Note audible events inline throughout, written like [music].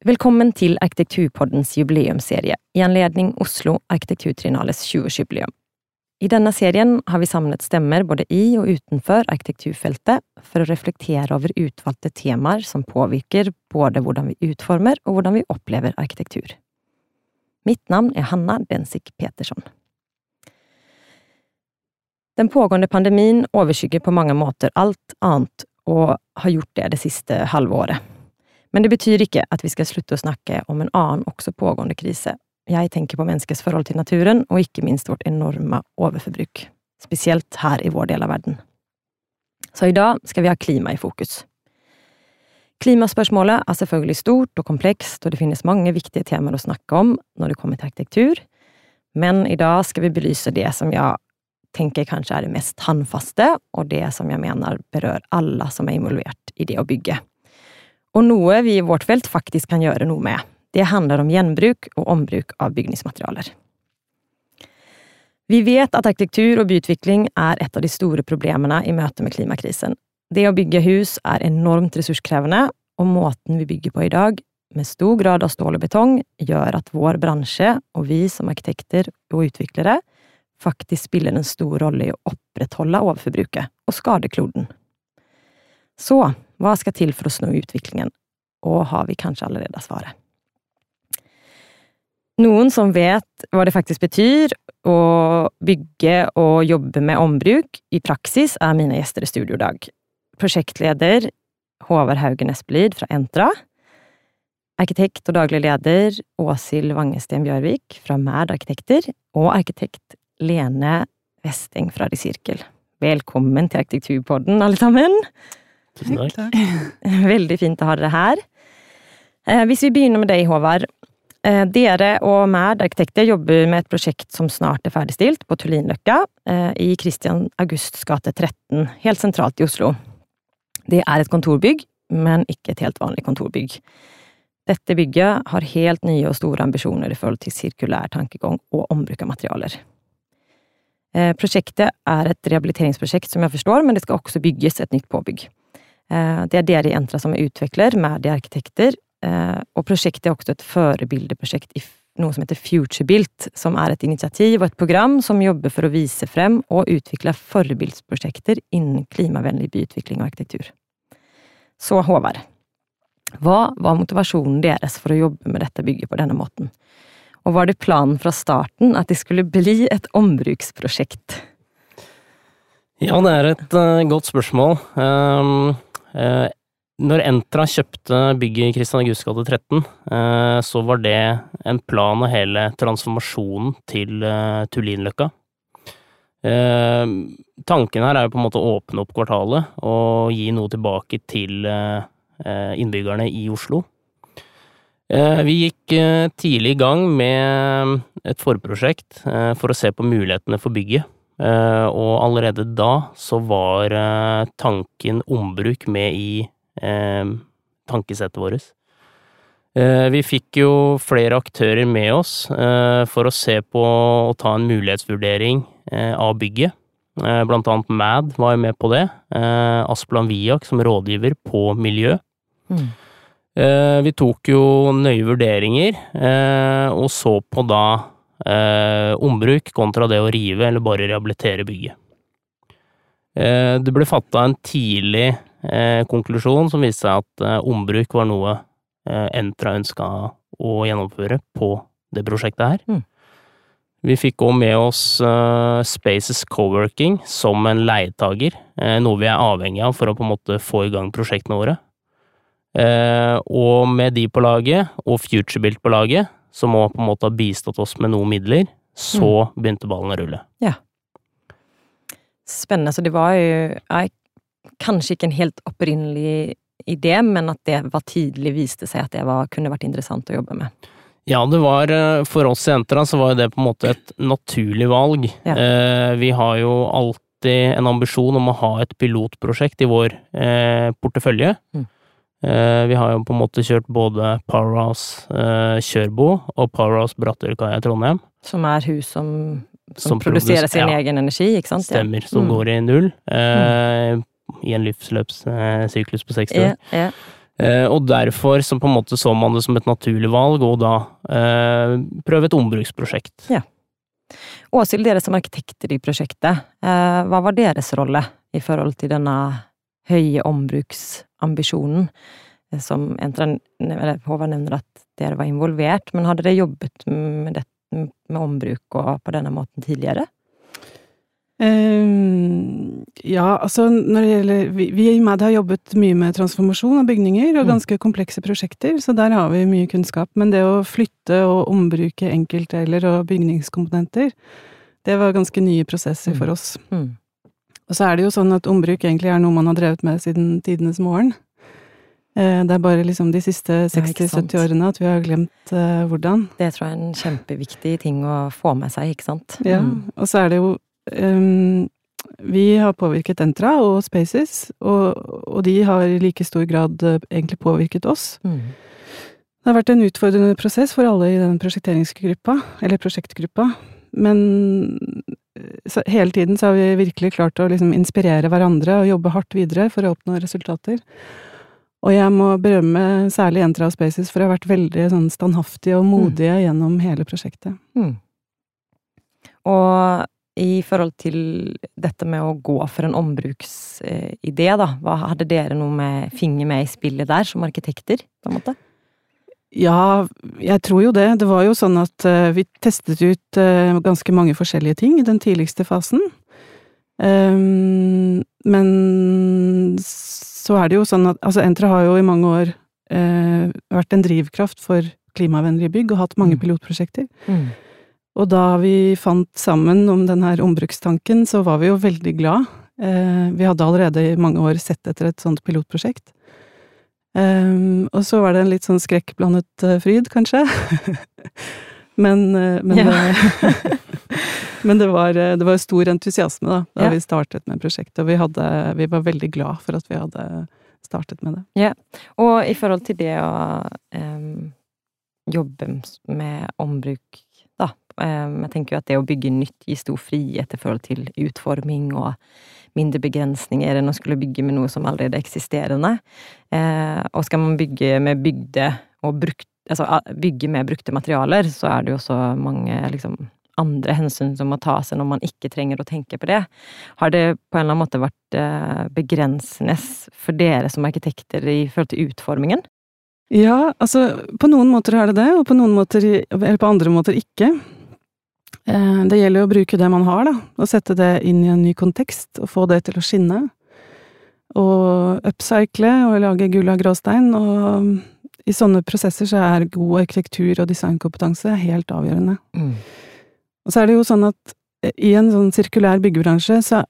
Velkommen til Arkitekturpoddens jubileumsserie i anledning Oslo Arkitekturtrinales 20-årsjubileum. I denne serien har vi samlet stemmer både i og utenfor arkitekturfeltet for å reflektere over utvalgte temaer som påvirker både hvordan vi utformer og hvordan vi opplever arkitektur. Mitt navn er Hanna Densik Petersson. Den pågående pandemien overskygger på mange måter alt annet, og har gjort det det siste halve året. Men det betyr ikke at vi skal slutte å snakke om en annen, også pågående krise. Jeg tenker på menneskets forhold til naturen, og ikke minst vårt enorme overforbruk. Spesielt her i vår del av verden. Så i dag skal vi ha klima i fokus. Klimaspørsmålet er selvfølgelig stort og komplekst, og det finnes mange viktige temaer å snakke om når det kommer til arkitektur, men i dag skal vi belyse det som jeg tenker kanskje er det mest håndfaste, og det som jeg mener berører alle som er involvert i det å bygge. Og noe vi i vårt felt faktisk kan gjøre noe med. Det handler om gjenbruk og ombruk av bygningsmaterialer. Vi vet at arkitektur og byutvikling er et av de store problemene i møte med klimakrisen. Det å bygge hus er enormt ressurskrevende, og måten vi bygger på i dag, med stor grad av stål og betong, gjør at vår bransje, og vi som arkitekter og utviklere, faktisk spiller en stor rolle i å opprettholde overforbruket og skade kloden. Så hva skal til for å snu utviklingen, og har vi kanskje allerede svaret? Noen som vet hva det faktisk betyr å bygge og jobbe med ombruk i praksis, er mine gjester i studio i dag prosjektleder Håvard Haugen Espelid fra Entra. Arkitekt og daglig leder Åshild Vangesten Bjørvik fra Merd Arkitekter. Og arkitekt Lene Westeng fra Resirkel. Velkommen til Arkitekturpodden, alle sammen! Tusen takk. [laughs] Veldig fint å ha dere her. Eh, hvis vi begynner med deg, Håvard. Eh, dere og Merd Arkitekter jobber med et prosjekt som snart er ferdigstilt, på Tullinløkka eh, i Christian Augusts gate 13, helt sentralt i Oslo. Det er et kontorbygg, men ikke et helt vanlig kontorbygg. Dette bygget har helt nye og store ambisjoner i forhold til sirkulær tankegang og ombruk av materialer. Prosjektet er et rehabiliteringsprosjekt, som jeg forstår, men det skal også bygges et nytt påbygg. Eh, det er dere i Entra som er utvikler, med de arkitekter, eh, og prosjektet er også et førebildeprosjekt i noe som heter FutureBuilt, som er et initiativ og et program som jobber for å vise frem og utvikle forbildsprosjekter innen klimavennlig byutvikling og arkitektur. Så Håvard, hva var motivasjonen deres for å jobbe med dette bygget på denne måten? Og var det planen fra starten at det skulle bli et ombruksprosjekt? Ja, det er et uh, godt spørsmål. Um, når Entra kjøpte bygget i Kristian Augusts gate 13, uh, så var det en plan av hele transformasjonen til Tullinløkka. Tanken her er jo på en måte å åpne opp kvartalet og gi noe tilbake til innbyggerne i Oslo. Vi gikk tidlig i gang med et forprosjekt for å se på mulighetene for bygget. Og allerede da så var tanken ombruk med i tankesettet vårt. Vi fikk jo flere aktører med oss for å se på og ta en mulighetsvurdering av bygget. Blant annet MAD var jo med på det. Asplan Viak som rådgiver på miljø. Mm. Vi tok jo nøye vurderinger, og så på da ombruk kontra det å rive eller bare rehabilitere bygget. Det ble fatta en tidlig konklusjon som viste seg at ombruk var noe Entra ønska å gjennomføre på det prosjektet her. Mm. Vi fikk òg med oss uh, Spaces Coworking som en leietager, noe vi er avhengig av for å på en måte få i gang prosjektene våre. Og med de på laget, og Futurebuilt på laget, som òg på en måte har bistått oss med noen midler, så mm. begynte ballen å rulle. Ja. Spennende. Så det var jo jeg, kanskje ikke en helt opprinnelig idé, men at det var tidlig viste seg at det var, kunne vært interessant å jobbe med. Ja, det var eh, For oss i Entra så var det på en måte et naturlig valg. Ja. Eh, vi har jo alltid en ambisjon om å ha et pilotprosjekt i vår eh, portefølje. Mm. Vi har jo på en måte kjørt både Powerhouse Kjørbo og Powerhouse Brattørkaia i Trondheim. Som er hus som, som, som produserer sin ja. egen energi, ikke sant? Stemmer. Som mm. går i null. Mm. I en livsløpssyklus på 60 år. Ja, Eh, og derfor så på en måte så man det som et naturlig valg og da eh, prøve et ombruksprosjekt. Ja. Åshild, dere som arkitekter i prosjektet, eh, hva var deres rolle i forhold til denne høye ombruksambisjonen? Eh, som Håvard nevner at dere var involvert, men hadde dere jobbet med, det, med ombruk og på denne måten tidligere? Uh, ja, altså når det gjelder Vi, vi i MAD har jobbet mye med transformasjon av bygninger og mm. ganske komplekse prosjekter, så der har vi mye kunnskap. Men det å flytte og ombruke enkeltdeler og bygningskomponenter, det var ganske nye prosesser for mm. oss. Mm. Og så er det jo sånn at ombruk egentlig er noe man har drevet med siden tidenes morgen. Uh, det er bare liksom de siste 60-70 årene at vi har glemt uh, hvordan. Det tror jeg er en kjempeviktig ting å få med seg, ikke sant. Ja, mm. og så er det jo um, vi har påvirket Entra og Spaces, og, og, de har i like stor grad uh, egentlig påvirket oss. Mm. Det har vært en utfordrende prosess for alle i den prosjekteringsgruppa, eller prosjektgruppa, men hele tiden så har vi virkelig klart å liksom inspirere hverandre og jobbe hardt videre for å oppnå resultater. Og jeg må berømme særlig Entra og Spaces for å ha vært veldig sånn standhaftige og modige mm. gjennom hele prosjektet. Mm. Og i forhold til dette med å gå for en ombruksidé, da. Hva hadde dere noe med finger med i spillet der, som arkitekter, på en måte? Ja, jeg tror jo det. Det var jo sånn at uh, vi testet ut uh, ganske mange forskjellige ting i den tidligste fasen. Um, men så er det jo sånn at Altså, Entra har jo i mange år uh, vært en drivkraft for klimavennlige bygg og hatt mange mm. pilotprosjekter. Mm. Og da vi fant sammen om den her ombrukstanken, så var vi jo veldig glad. Eh, vi hadde allerede i mange år sett etter et sånt pilotprosjekt. Eh, og så var det en litt sånn skrekkblandet eh, fryd, kanskje. [laughs] men, men, ja. det, [laughs] men det, var, det var stor entusiasme da, da ja. vi startet med prosjektet. Og vi, hadde, vi, var veldig glad for at vi hadde startet med det. Ja, Og i forhold til det å um, jobbe med ombruk da. Um, jeg tenker jo at det å bygge nytt gir stor frihet i forhold til utforming og mindre begrensninger enn å skulle bygge med noe som allerede er eksisterende. Eh, og skal man bygge med bygde og brukt, altså bygge med brukte materialer, så er det jo også mange liksom andre hensyn som må tas når man ikke trenger å tenke på det. Har det på en eller annen måte vært eh, begrensende for dere som arkitekter i forhold til utformingen? Ja, altså på noen måter er det det, og på måter, på andre måter ikke. Eh, det gjelder å bruke det man har, da, og sette det inn i en ny kontekst, og få det til å skinne. Og upcycle og lage gull av gråstein, og i sånne prosesser så er god arkitektur- og designkompetanse helt avgjørende. Mm. Og så er det jo sånn at i en sånn sirkulær byggebransje så,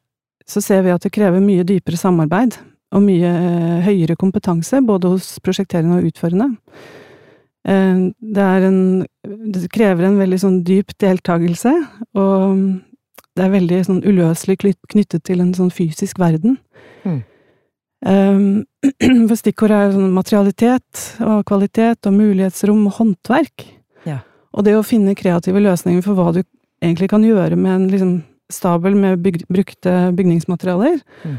så ser vi at det krever mye dypere samarbeid og mye eh, høyere kompetanse, både hos prosjekterende og utførende. Eh, det en Det krever en veldig sånn dyp deltakelse, og det er veldig sånn uløselig knyttet til en sånn fysisk verden. Mm. [clears throat] For stikkord er sånn materialitet og kvalitet og mulighetsrom og håndverk. Ja. Og det å finne kreative løsninger for hva du egentlig kan gjøre med en liksom, stabel med byg brukte bygningsmaterialer, mm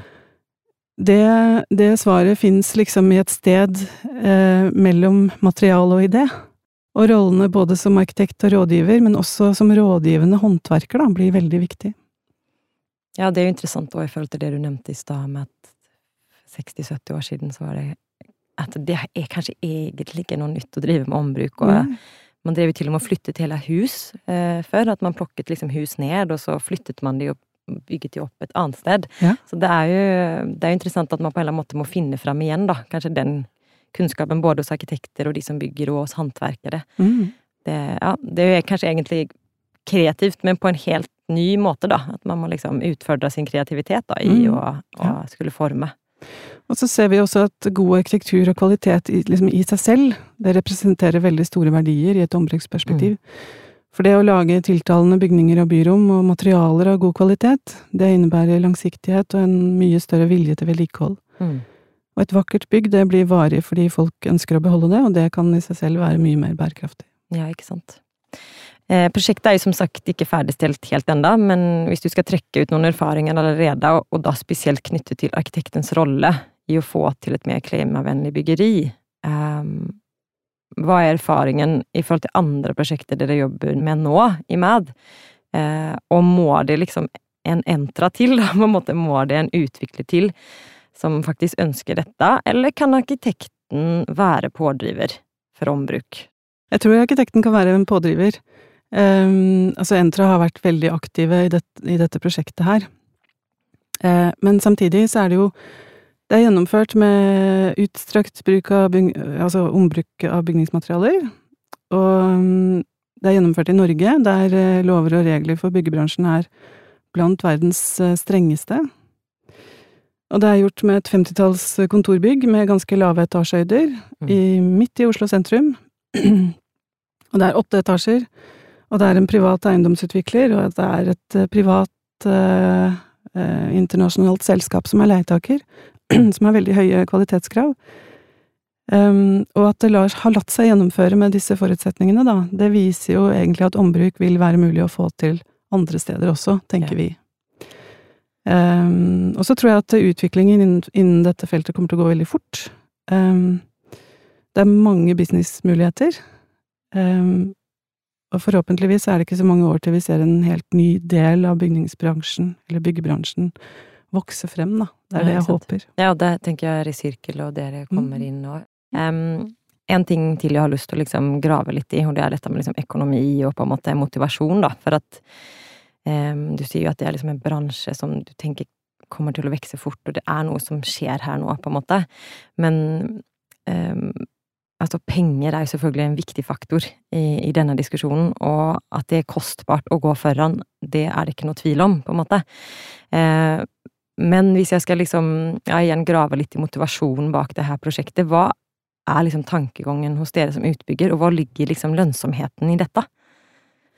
det, det svaret fins liksom i et sted eh, mellom materiale og idé. Og rollene både som arkitekt og rådgiver, men også som rådgivende håndverker, da, blir veldig viktig. Ja, det er jo interessant òg i forhold til det du nevnte i stad, med at 60-70 år siden så var det at det er kanskje egentlig ikke noe nytt å drive med ombruk. og mm. Man drev jo til og med og flyttet hele hus eh, før. At man plukket liksom hus ned, og så flyttet man de opp bygget de opp et annet sted. Ja. Så det er, jo, det er jo interessant at man på en eller annen måte må finne fram igjen, da. Kanskje den kunnskapen både hos arkitekter og de som bygger, og hos håndverkere. Mm. Det, ja, det er kanskje egentlig kreativt, men på en helt ny måte, da. At man må liksom utfordre sin kreativitet da, i mm. å, å, skulle forme. Og så ser vi også at god arkitektur og kvalitet i, liksom, i seg selv, det representerer veldig store verdier i et ombruksperspektiv. Mm. For det å lage tiltalende bygninger og byrom og materialer av god kvalitet, det innebærer langsiktighet og en mye større vilje til vedlikehold. Mm. Og et vakkert bygg, det blir varig fordi folk ønsker å beholde det, og det kan i seg selv være mye mer bærekraftig. Ja, ikke sant. Eh, prosjektet er jo som sagt ikke ferdigstilt helt enda, men hvis du skal trekke ut noen erfaringer allerede, og da spesielt knyttet til arkitektens rolle i å få til et mer klimavennlig byggeri, Um, hva er erfaringen i forhold til andre prosjekter dere jobber med nå i MAD? Eh, og må det liksom en entra til, da, [laughs] på en måte må det en utvikler til som faktisk ønsker dette, eller kan arkitekten være pådriver for ombruk? Jeg tror arkitekten kan være en pådriver. Um, altså Entra har vært veldig aktive i, det, i dette prosjektet her. Uh, men samtidig så er det jo Det er gjennomført med utstrakt bruk av byg, altså ombruk av bygningsmaterialer. Og um, det er gjennomført i Norge, der uh, lover og regler for byggebransjen er blant verdens uh, strengeste. Og det er gjort med et femtitalls kontorbygg med ganske lave etasjehøyder, mm. midt i Oslo sentrum. [clears throat] og det er åtte etasjer, og det er en privat eiendomsutvikler, og det er et eh, privat eh, eh, internasjonalt selskap som er leietaker, [clears throat] som har veldig høye kvalitetskrav. Um, og at det lar, har latt seg gjennomføre med disse forutsetningene, da, det viser jo egentlig at ombruk vil være mulig å få til andre steder også, tenker ja. vi. Um, og så tror jeg at utviklingen innen, innen, dette feltet kommer til å gå veldig fort. Um, det er mange businessmuligheter. Um, og forhåpentligvis er det ikke så mange år til vi ser en helt ny del av bygningsbransjen, eller byggebransjen, vokse frem, da. Det er det jeg håper. Ja, det tenker jeg er i sirkel, og dere kommer mm. inn nå. en ting til jeg har lyst til å liksom grave litt i, og det er dette med liksom økonomi og på en måte motivasjon, da. For at Um, du sier jo at det er liksom en bransje som du tenker kommer til å vokse fort, og det er noe som skjer her nå, på en måte. Men um, altså, penger er jo selvfølgelig en viktig faktor i, i, denne diskusjonen, og at det er kostbart å gå foran, det er det ikke noe tvil om, på en måte. Uh, men hvis jeg skal liksom, ja, igjen grave litt i motivasjonen bak det her prosjektet, hva er liksom tankegangen hos dere som utbygger, og hva ligger liksom lønnsomheten i dette?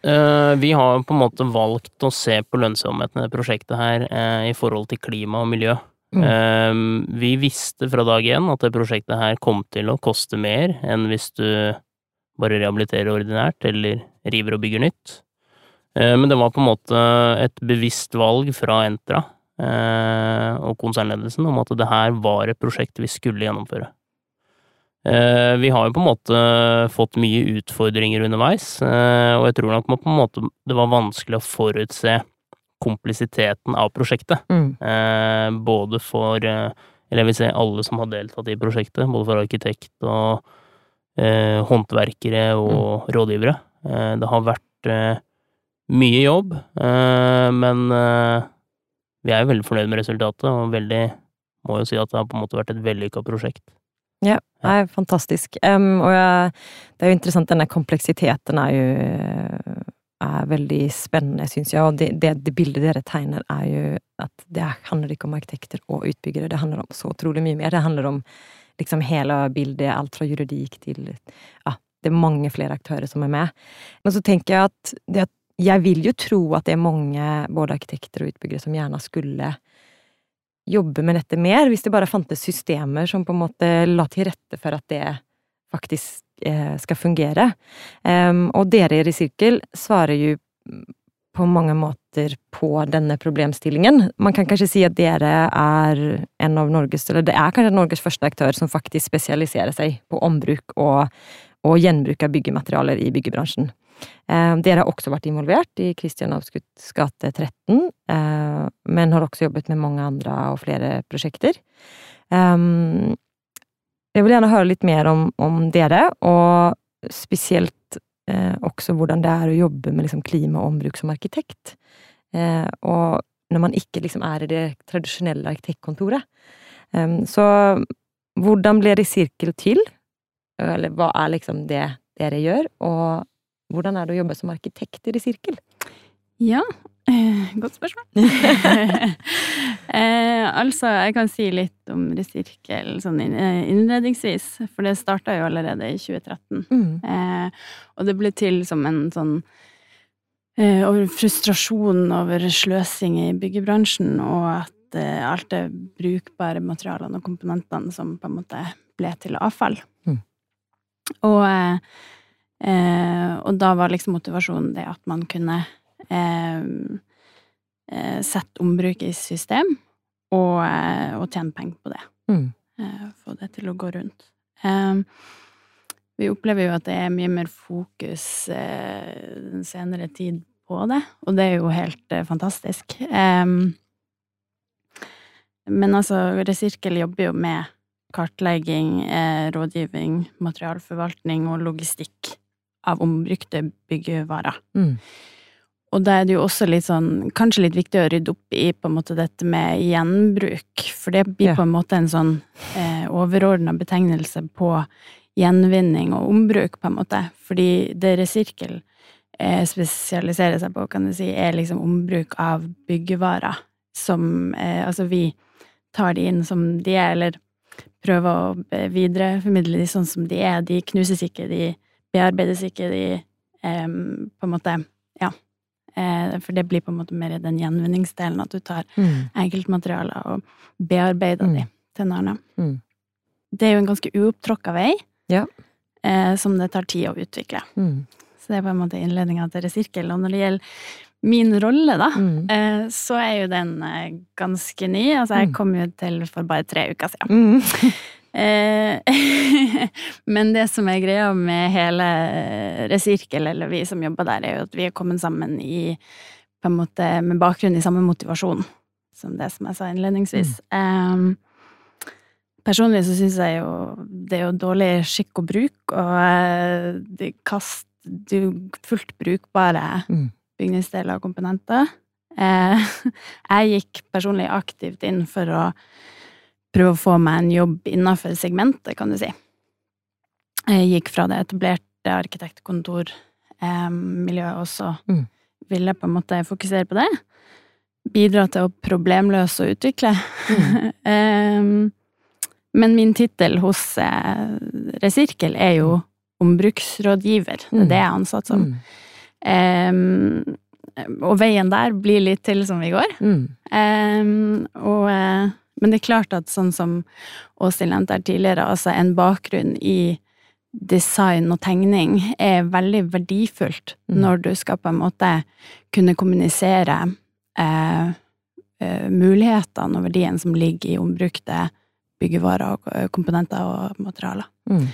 Eh, vi har på en måte valgt å se på lønnsomheten i prosjektet her eh, i forhold til klima og miljø. Mm. Eh, vi visste fra dag én at det prosjektet her kom til å koste mer enn hvis du bare rehabiliterer ordinært eller river og bygger nytt. Men det var på en måte et bevisst valg fra Entra og konsernledelsen om at det her var et prosjekt vi skulle gjennomføre. Eh, vi har jo på en måte fått mye utfordringer underveis, eh, og jeg tror nok på en måte det var vanskelig å forutse komplisiteten av prosjektet. Mm. Eh, både for Eller jeg vil si alle som har deltatt i prosjektet, både for arkitekt og eh, håndverkere og mm. rådgivere. Eh, det har vært eh, mye jobb, men vi er jo veldig fornøyd med resultatet, og veldig Må jo si at det har på en måte vært et vellykka prosjekt. Ja, det er fantastisk. Um, og jeg, det er jo interessant, denne kompleksiteten er jo er veldig spennende, syns jeg. Og det, det, det, bildet dere tegner, er jo at det handler ikke om arkitekter og utbyggere, det handler om så utrolig mye mer. Det handler om liksom hele bildet, alt fra juridik til Ja, det er mange flere aktører som er med. Men så tenker jeg at, det, jeg vil jo tro at det er mange, både arkitekter og utbyggere, som gjerne skulle jobbe med dette mer, hvis det bare fantes systemer som på en måte la til rette for at det faktisk eh, skal fungere. Um, og dere i Resirkel svarer jo på mange måter på denne problemstillingen. Man kan kanskje si at dere er en av Norges, eller det er kanskje Norges første aktør som faktisk spesialiserer seg på ombruk og, og gjenbruk av byggematerialer i byggebransjen. Eh, dere har også vært involvert i Kristian Avskuts gate 13, eh, men har også jobbet med mange andre og flere prosjekter. Eh, jeg vil gjerne høre litt mer om, om dere, og spesielt også hvordan det er å jobbe med liksom, klima og ombruk som arkitekt. og når man ikke liksom er i det tradisjonelle arkitektkontoret. så hvordan ble det sirkel til? Eller hva er liksom det dere gjør, og hvordan er det å jobbe som arkitekter i sirkel? Ja, eh, godt spørsmål. [laughs] [laughs] eh, altså, jeg kan si litt om Resirkel sånn eh, innledningsvis, for det starta jo allerede i 2013. Mm. Eh, og det ble til som en sånn eh, over frustrasjon over sløsing i byggebransjen, og at eh, alt det brukbare materialene og komponentene som på en måte ble til avfall. Mm. Og Eh, og da var liksom motivasjonen det at man kunne eh, eh sette ombruk i system og, eh, og tjene penger på det. Mm. Eh, få det til å gå rundt. Um, vi opplever jo at det er mye mer fokus eh, den senere tid på det, og det er jo helt eh, fantastisk. Men altså, Resirkel jobber jo med kartlegging, eh, rådgivning, materialforvaltning og logistikk av ombrukte byggevarer. Mm. Og da er det jo også litt sånn, kanskje litt viktig å rydde opp i på en måte dette med gjenbruk, for det blir ja. på en måte en sånn eh, overordna betegnelse på gjenvinning og ombruk, på en måte. Fordi det resirkel eh, spesialiserer seg på, kan du si, er liksom ombruk av byggevarer som eh, Altså, vi tar de inn som de er, eller prøver å videreformidle de sånn som de er. De knuses ikke, de bearbeides ikke, de eh, på en måte Ja Eh, for det blir på en måte mer i den gjenvinningsdelen, at du tar mm. enkeltmaterialer og bearbeider mm. de til narna. Mm. Det er jo en ganske uopptråkka vei, ja. eh, som det tar tid å utvikle. Mm. Så det er på en måte innledninga til Resirkel. Og når det gjelder min rolle, da, mm. eh, så er jo den eh, ganske ny. Altså, jeg mm. kom jo til for bare tre uker siden. Eh, [laughs] [laughs] men det som er greia med hele Resirkel, eller vi som jobber der, er jo at vi er kommet sammen i måte med bakgrunn i samme motivasjon som det som jeg sa innledningsvis. Mm. Um, personlig så syns jeg jo det er jo dårlig skikk og bruk, og uh, det kast fullt brukbare mm. bygningsdeler og komponenter. Uh, [laughs] jeg gikk personlig aktivt inn for å prøve å få meg en jobb innafor segmentet, kan du si. Jeg gikk fra det etablerte arkitektkontormiljøet, og så mm. ville jeg på en måte fokusere på det. Bidra til å problemløse og utvikle. Mm. um, [laughs] men min tittel hos uh, Resirkel er jo ombruksrådgiver. Det er det jeg er ansatt som. Um, og veien der blir litt til som vi går. Mm. Um, og men det er klart at sånn som Åshild nevnte her tidligere, altså en bakgrunn i design og tegning er veldig verdifullt mm. når du skal på en måte kunne kommunisere eh, eh, mulighetene og verdien som ligger i ombrukte byggevarer og eh, komponenter og materialer. Mm.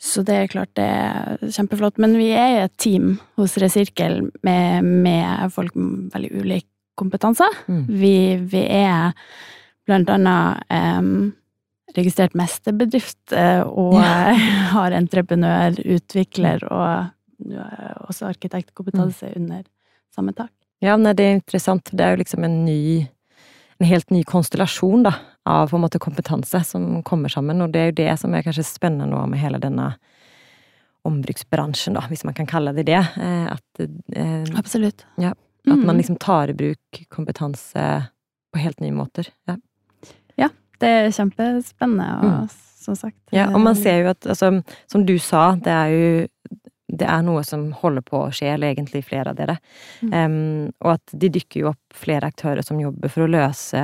Så det er klart det er kjempeflott. Men vi er et team hos Resirkel med, med folk med veldig ulik kompetanse. Mm. Vi, vi er blant annet um, registrert mesterbedrift uh, og ja. [laughs] har entreprenør, utvikler og uh, også arkitektkompetanse mm. under samme tak. Ja, nei, det er interessant. Det er jo liksom en ny en helt ny konstellasjon da, av på en måte kompetanse som kommer sammen, og det er jo det som er kanskje spennende nå med hele denne ombruksbransjen, da, hvis man kan kalle det det. Eh, at, eh, Absolutt. Ja, at man mm. liksom tar i bruk kompetanse på helt nye måter. Ja det er kjempespennende, og mm. som sagt Ja, og man ser jo at, altså, som du sa, det er jo det er noe som holder på å skje, eller egentlig flere av dere. Mm. Um, og at de dykker jo opp flere aktører som jobber for å løse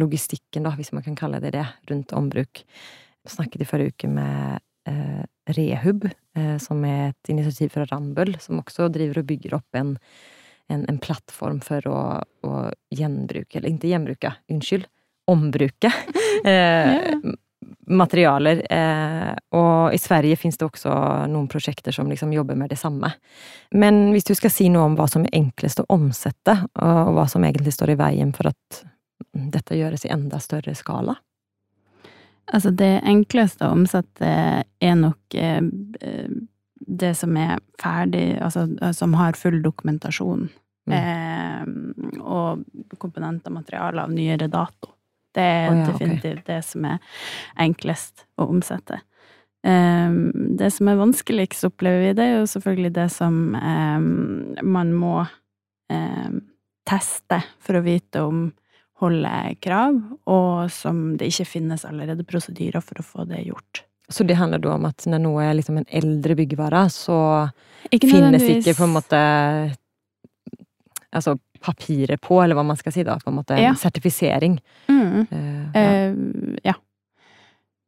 logistikken, da, hvis man kan kalle det det, rundt ombruk. Jeg snakket i forrige uke med uh, Rehub, uh, som er et initiativ fra Rambøll, som også driver og bygger opp en, en, en plattform for å, å gjenbruke, eller ikke gjenbruke, unnskyld, ombruke [laughs] eh, materialer. Eh, og i Sverige fins det også noen prosjekter som liksom jobber med det samme. Men hvis du skal si noe om hva som er enklest å omsette, og hva som egentlig står i veien for at dette gjøres i enda større skala? Altså, det enkleste å omsette er nok eh, det som er ferdig, altså som har full dokumentasjon. Mm. Eh, og komponenter og materialer av nyere dato. Det er oh, ja, definitivt okay. det som er enklest å omsette. Um, det som er vanskeligst, opplever vi, det er jo selvfølgelig det som um, man må um, teste for å vite om holder krav, og som det ikke finnes allerede prosedyrer for å få det gjort. Så det handler da om at når noe er liksom en eldre byggevare, så ikke finnes ikke på en måte Altså papiret på, eller hva man skal si da, på en måte en ja. sertifisering. Mm. Uh, ja. Uh, ja.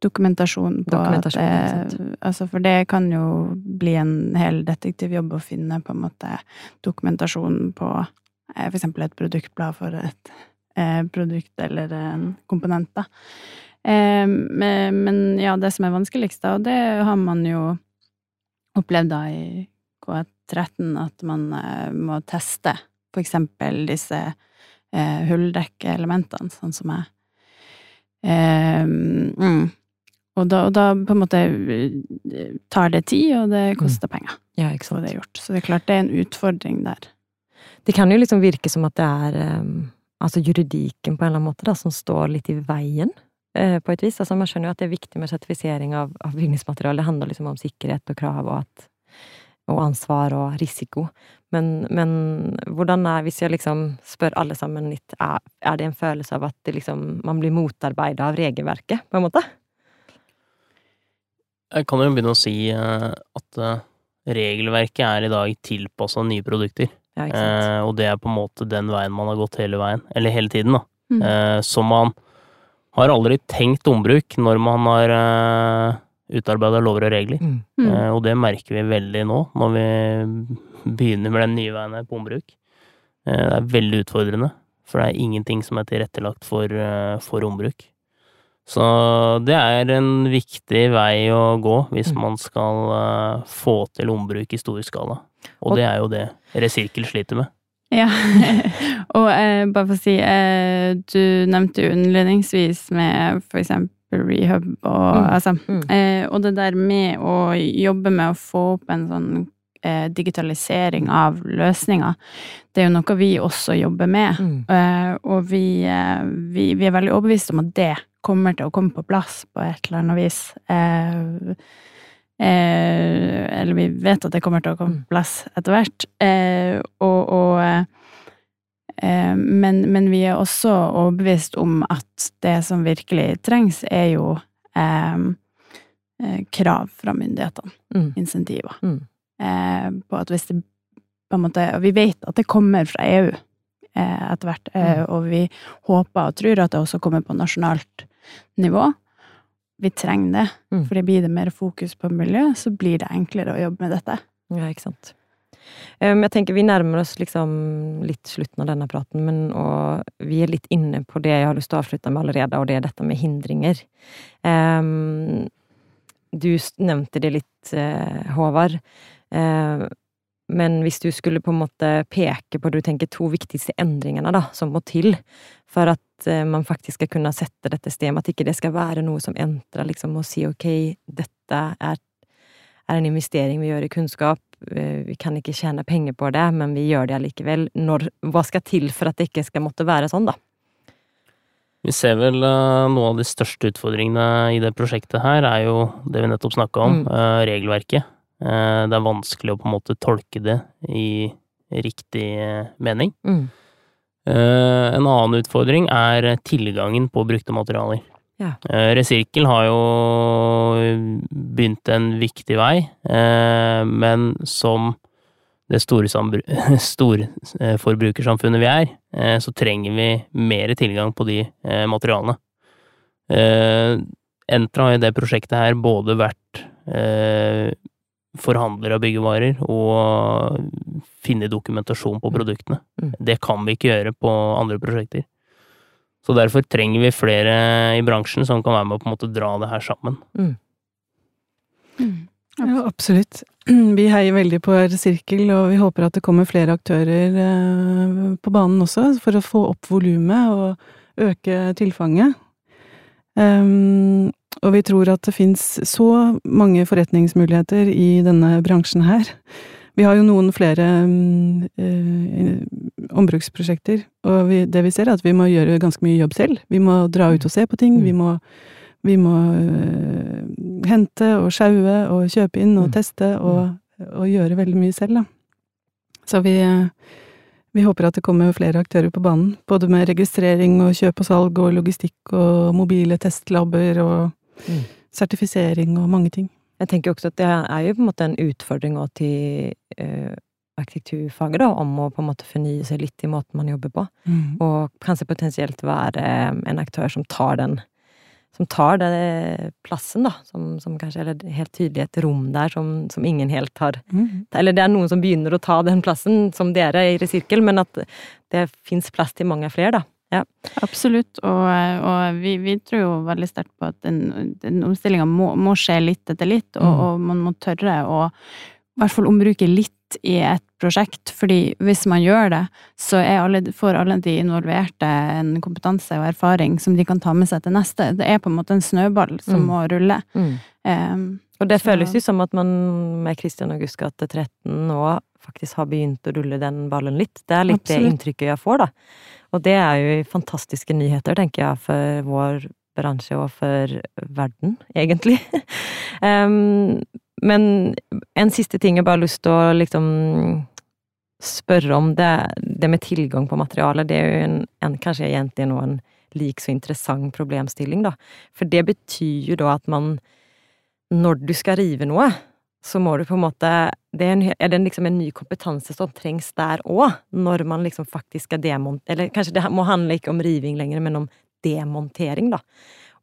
Dokumentasjon på Dokumentasjon, at uh, Altså, for det kan jo bli en hel detektivjobb å finne på en måte dokumentasjon på for eksempel et produktblad for et produkt eller en komponent, da. Eh, men ja, det som er vanskeligst, da, og det har man jo opplevd da i K13, at man eh, må teste for eksempel disse eh, hulldekkeelementene, sånn som jeg. Eh, mm. Og da, og da, på en måte eh, tar det tid, og det mm. koster penger. Ja, ikke sant. Det er gjort. Så det er klart det er en utfordring der. Det kan jo liksom virke som at det er um, altså juridikken på en eller annen måte da, som står litt i veien, uh, på et vis. Altså Man skjønner jo at det er viktig med sertifisering av, av bygningsmateriale. Det handler liksom om sikkerhet og krav og, at, og ansvar og risiko. Men, men, hvordan er, hvis jeg liksom spør alle sammen litt, er, er det en følelse av at liksom, man blir motarbeida av regelverket, på en måte? Jeg kan jo begynne å si eh, at eh, regelverket er i dag tilpassa nye produkter. Ja, eh, og det er på en måte den veien man har gått hele veien, eller hele tiden, da. Mm. Eh, så man har aldri tenkt ombruk når man har eh, utarbeida lover og regler. Mm. Mm. Eh, og det merker vi veldig nå, når vi begynner med den nye veien her på ombruk. det er veldig utfordrende, for det er ingenting som er tilrettelagt for, for ombruk. Så det er en viktig vei å gå hvis mm. man skal uh, få til ombruk i stor skala. Og, det er jo det Resirkel sliter med. Ja, [laughs] og eh, bare for å si, eh, du nevnte jo innledningsvis med for eksempel rehab og mm. altså mm. Eh, Og det der med å jobbe med å få opp en sånn eh, digitalisering av løsninger, det er jo noe vi også jobber med. Mm. Eh, og vi, vi, vi, er veldig overbevist om at det kommer til å komme på plass på et eller annet vis. Eh, eh, eller vi vet at det kommer til å komme på plass etter hvert. Eh, og, og eh, men, men, vi er også overbevist om at det som virkelig trengs, er jo eh, eh, krav fra myndighetene. Mm. Insentiver. Mm. På at hvis det på en måte Og vi vet at det kommer fra EU etter hvert, mm. og vi håper og tror at det også kommer på nasjonalt nivå. Vi trenger det, mm. for blir det mer fokus på miljø, så blir det enklere å jobbe med dette. Ja, ikke sant. Um, jeg tenker Vi nærmer oss liksom litt slutten av denne praten, men vi er litt inne på det jeg har lyst til å avslutte med allerede, og det er dette med hindringer. Um, du nevnte det litt, Håvard. Uh, men hvis du skulle på en måte peke på du tenker to viktigste endringene da, som må til for at eh, man faktisk skal kunne sette dette stedet, at ikke det skal være noe som entrer liksom, og si ok, dette er, er, en investering vi gjør i kunnskap, eh, vi kan ikke tjene penger på det, men vi gjør det allikevel. Når, hva skal til for at det ikke skal måtte være sånn, da? Vi ser vel uh, noen av de største utfordringene i det prosjektet her, er jo det vi nettopp snakka om, mm. uh, regelverket. Uh, det er vanskelig å på en måte tolke det i riktig mening. Mm. Eh, en annen utfordring er tilgangen på brukte materialer. Ja. Eh, Resirkel har jo begynt en viktig vei, eh, men som det store [laughs] storforbrukersamfunnet vi er, så trenger vi mer tilgang på de materialene. Entra har i det prosjektet her både vært forhandler av byggevarer og finne dokumentasjon på produktene. Mm. Det kan vi ikke gjøre på andre prosjekter. Så derfor trenger vi flere i bransjen som kan være med å på en måte dra det her sammen. Mm. Mm. Ja, absolutt. [clears throat] Vi heier veldig på R-sirkel, og vi håper at det kommer flere aktører eh, på banen også, for å få opp volumet og øke tilfanget. Um, og vi tror at det fins så mange forretningsmuligheter i denne bransjen her. Vi har jo noen flere øh, ombruksprosjekter, og vi, det vi ser er at vi må gjøre ganske mye jobb selv. Vi må dra ut og se på ting. Vi mm. må, vi må øh, hente og sjaue og kjøpe inn og mm. teste og, og, gjøre veldig mye selv, da. Så vi, vi håper at det kommer flere aktører på banen. Både med registrering og kjøp og salg og logistikk og mobile testlabber og Mm. Sertifisering og mange ting. Jeg tenker også at det er jo på en måte en utfordring til eh, arkitekturfaget, da, om å på en måte fornye seg litt i måten man jobber på. Mm. Og kanskje potensielt være en aktør som tar den som tar den plassen, da. Som, som, kanskje Eller helt tydelig et rom der som, som ingen helt har mm. Eller det er noen som begynner å ta den plassen, som dere i Resirkel, men at det fins plass til mange flere, da. Ja. Absolutt, og, og vi, vi, tror jo veldig sterkt på at den, den omstillinga må, må, skje litt etter litt, og, mm. og man må tørre å i hvert fall ombruke litt i et prosjekt, fordi hvis man gjør det, så alle, får alle de involverte en kompetanse og erfaring som de kan ta med seg til neste. Det er på en måte en snøball som mm. må rulle. Mm. Um, og det så. føles jo som at man med Kristian August gate 13 nå faktisk har begynt å rulle den ballen litt. Det er litt Absolutt. det inntrykket jeg får, da. Og det er jo fantastiske nyheter, tenker jeg, for vår bransje og for verden, egentlig. [laughs] um, Men en siste ting jeg bare har lyst til å liksom spørre om, det, det med tilgang på materiale. Det er jo en, en kanskje egentlig nå en lik så interessant problemstilling, da. For det betyr jo da at man, når du skal rive noe, så må du på en måte det er, en, er det liksom en ny kompetanse som trengs der òg, når man liksom faktisk skal demontere Eller kanskje det må handle ikke om riving lenger, men om demontering, da.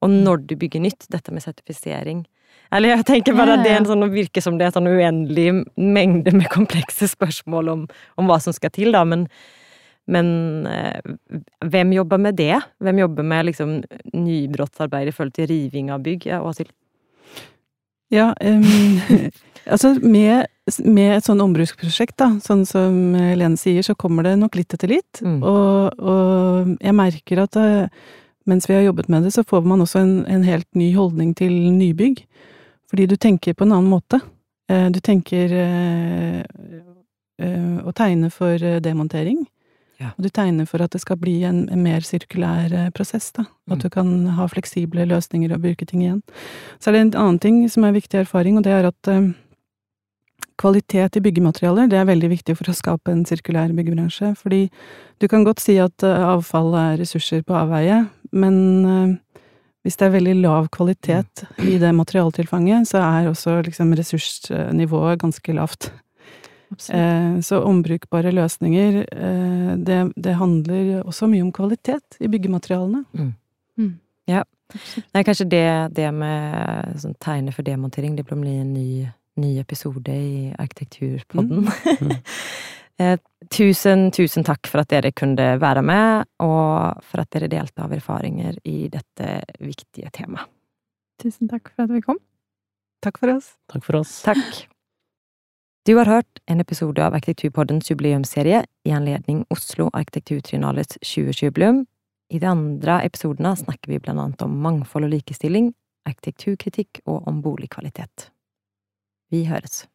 Og når du bygger nytt, dette med sertifisering eller jeg tenker bare at det er en sånn, virker som det er en sånn uendelig mengde med komplekse spørsmål om, om hva som skal til, da, men, men eh, hvem jobber med det? Hvem jobber med liksom nybrottsarbeid i forhold til riving av bygg? Ja, Åshild? Ja, um, [laughs] altså med, med, et sånn ombruksprosjekt, da, sånn som Lene sier, så kommer det nok litt etter litt. Mm. Og, og, jeg merker at uh, mens vi har jobbet med det, så får man også en, en helt ny holdning til nybygg. Fordi du tenker på en annen måte. Eh, du tenker eh, eh, å tegne for demontering. Ja. Og du tegner for at det skal bli en, en mer sirkulær prosess, da. At mm. du kan ha fleksible løsninger og bruke ting igjen. Så er det en annen ting som er viktig erfaring, og det er at uh, kvalitet i byggematerialer, det er veldig viktig for å skape en sirkulær byggebransje. Fordi du kan godt si at uh, avfall er ressurser på avveie, men uh, hvis det er veldig lav kvalitet i det materialtilfanget, så er også liksom ressursnivået ganske lavt. Eh, så ombrukbare løsninger, eh, det, det, handler også mye om kvalitet i byggematerialene. Mm. Mm. Ja. Nei, kanskje det, det med sånn tegne for demontering, det blir en ny, ny episode i Arkitekturpodden. [laughs] Mm. Eh, tusen, tusen takk for at dere kunne være med, og for at dere delte av erfaringer i dette viktige temaet. Tusen takk for at vi kom. Takk for oss. Takk for oss. Takk. Du har hørt en episode av Arkitekturpoddens jubileumsserie i anledning Oslo Arkitekturtrinalets 2020-jubileum. I de andre episodene snakker vi blant annet om mangfold og likestilling, arkitekturkritikk og om boligkvalitet. Vi høres.